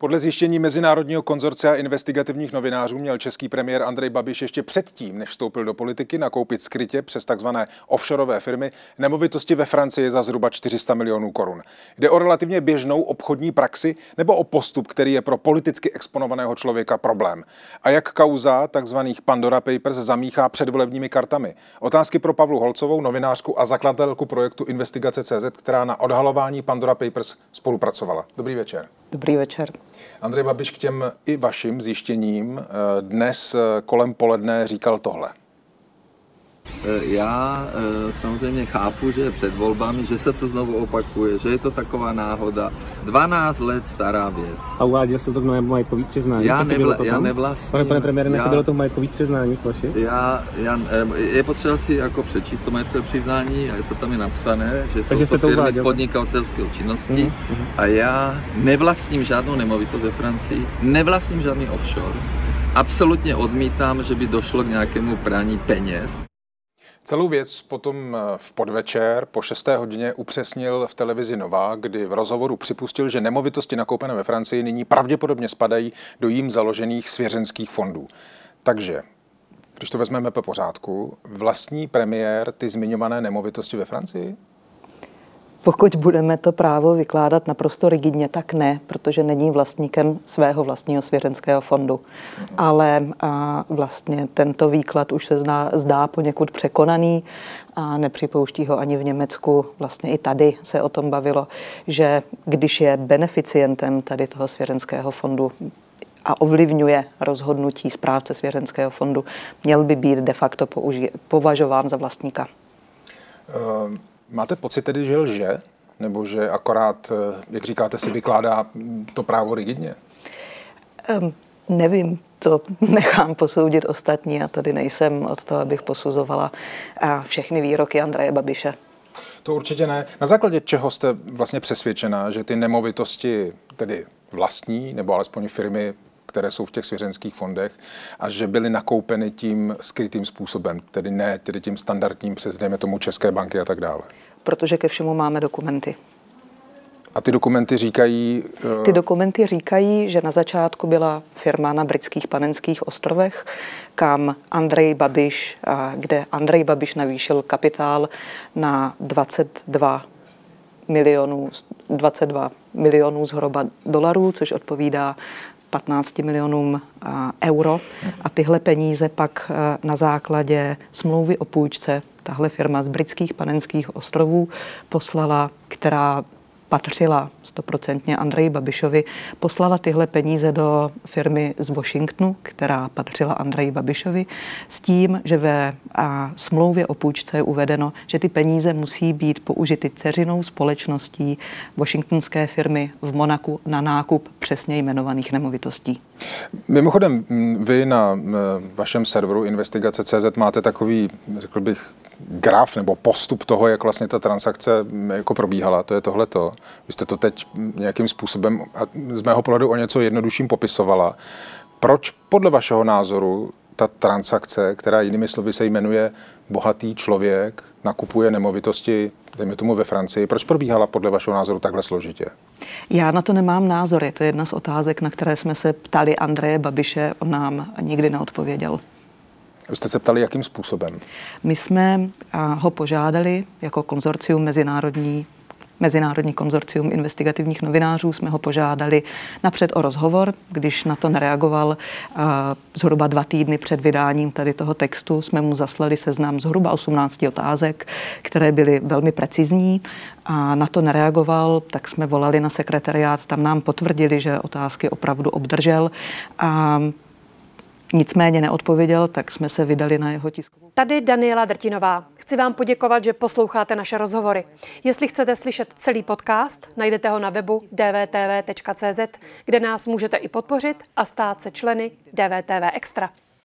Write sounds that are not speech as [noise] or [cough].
Podle zjištění Mezinárodního konzorcia investigativních novinářů měl český premiér Andrej Babiš ještě předtím, než vstoupil do politiky, nakoupit skrytě přes takzvané offshoreové firmy nemovitosti ve Francii za zhruba 400 milionů korun. Jde o relativně běžnou obchodní praxi nebo o postup, který je pro politicky exponovaného člověka problém. A jak kauza takzvaných Pandora Papers zamíchá předvolebními kartami? Otázky pro Pavlu Holcovou, novinářku a zakladatelku projektu Investigace CZ, která na odhalování Pandora Papers spolupracovala. Dobrý večer. Dobrý večer. Andrej Babiš k těm i vašim zjištěním dnes kolem poledne říkal tohle. Eh, já eh, samozřejmě chápu, že je před volbami, že se to znovu opakuje, že je to taková náhoda. 12 let stará věc. A uváděl jste to v novém majetkových přiznání? Já, nevla, to já nevlastním. Pane, pane premiére, bylo to v majetkových přiznání vaši? Já, já, eh, je potřeba si jako přečíst to majetkové přiznání a je to tam je napsané, že Takže jsou to, firmy uváděl. z podnikatelské činnosti mm-hmm. a já nevlastním žádnou nemovitost ve Francii, nevlastním žádný offshore. Absolutně odmítám, že by došlo k nějakému praní peněz. Celou věc potom eh, v podvečer po 6. hodině upřesnil v televizi Nova, kdy v rozhovoru připustil, že nemovitosti nakoupené ve Francii nyní pravděpodobně spadají do jím založených svěřenských fondů. Takže, když to vezmeme po pořádku, vlastní premiér ty zmiňované nemovitosti ve Francii? Pokud budeme to právo vykládat naprosto rigidně, tak ne, protože není vlastníkem svého vlastního svěřenského fondu. Ale a vlastně tento výklad už se zná, zdá poněkud překonaný a nepřipouští ho ani v Německu. Vlastně i tady se o tom bavilo, že když je beneficientem tady toho svěřenského fondu a ovlivňuje rozhodnutí správce svěřenského fondu, měl by být de facto použi- považován za vlastníka. Uh... Máte pocit tedy, že lže? Nebo že akorát, jak říkáte, si vykládá to právo rigidně? Um, nevím, to [laughs] nechám posoudit ostatní a tady nejsem od toho, abych posuzovala všechny výroky Andreje Babiše. To určitě ne. Na základě čeho jste vlastně přesvědčená, že ty nemovitosti, tedy vlastní, nebo alespoň firmy, které jsou v těch svěřenských fondech a že byly nakoupeny tím skrytým způsobem, tedy ne tedy tím standardním přes, dejme tomu, České banky a tak dále. Protože ke všemu máme dokumenty. A ty dokumenty říkají... Uh... Ty dokumenty říkají, že na začátku byla firma na britských panenských ostrovech, kam Andrej Babiš, kde Andrej Babiš navýšil kapitál na 22 milionů, 22 milionů zhruba dolarů, což odpovídá 15 milionům euro. A tyhle peníze pak na základě smlouvy o půjčce tahle firma z britských panenských ostrovů poslala, která patřila stoprocentně Andreji Babišovi, poslala tyhle peníze do firmy z Washingtonu, která patřila Andreji Babišovi, s tím, že ve a, smlouvě o půjčce je uvedeno, že ty peníze musí být použity ceřinou společností washingtonské firmy v Monaku na nákup přesně jmenovaných nemovitostí. Mimochodem, vy na vašem serveru investigace.cz máte takový, řekl bych, graf nebo postup toho, jak vlastně ta transakce jako probíhala, to je tohleto. Vy jste to teď nějakým způsobem, z mého pohledu o něco jednodušším popisovala. Proč podle vašeho názoru ta transakce, která jinými slovy se jmenuje bohatý člověk, nakupuje nemovitosti, dejme tomu ve Francii, proč probíhala podle vašeho názoru takhle složitě? Já na to nemám názor. Je to jedna z otázek, na které jsme se ptali Andreje Babiše, on nám nikdy neodpověděl. Vy jste se ptali, jakým způsobem? My jsme ho požádali jako konzorcium mezinárodní Mezinárodní konzorcium investigativních novinářů jsme ho požádali napřed o rozhovor, když na to nereagoval zhruba dva týdny před vydáním tady toho textu, jsme mu zaslali seznam zhruba 18 otázek, které byly velmi precizní a na to nereagoval, tak jsme volali na sekretariát, tam nám potvrdili, že otázky opravdu obdržel a nicméně neodpověděl, tak jsme se vydali na jeho tiskovou. Tady Daniela Drtinová. Chci vám poděkovat, že posloucháte naše rozhovory. Jestli chcete slyšet celý podcast, najdete ho na webu dvtv.cz, kde nás můžete i podpořit a stát se členy DVTV Extra.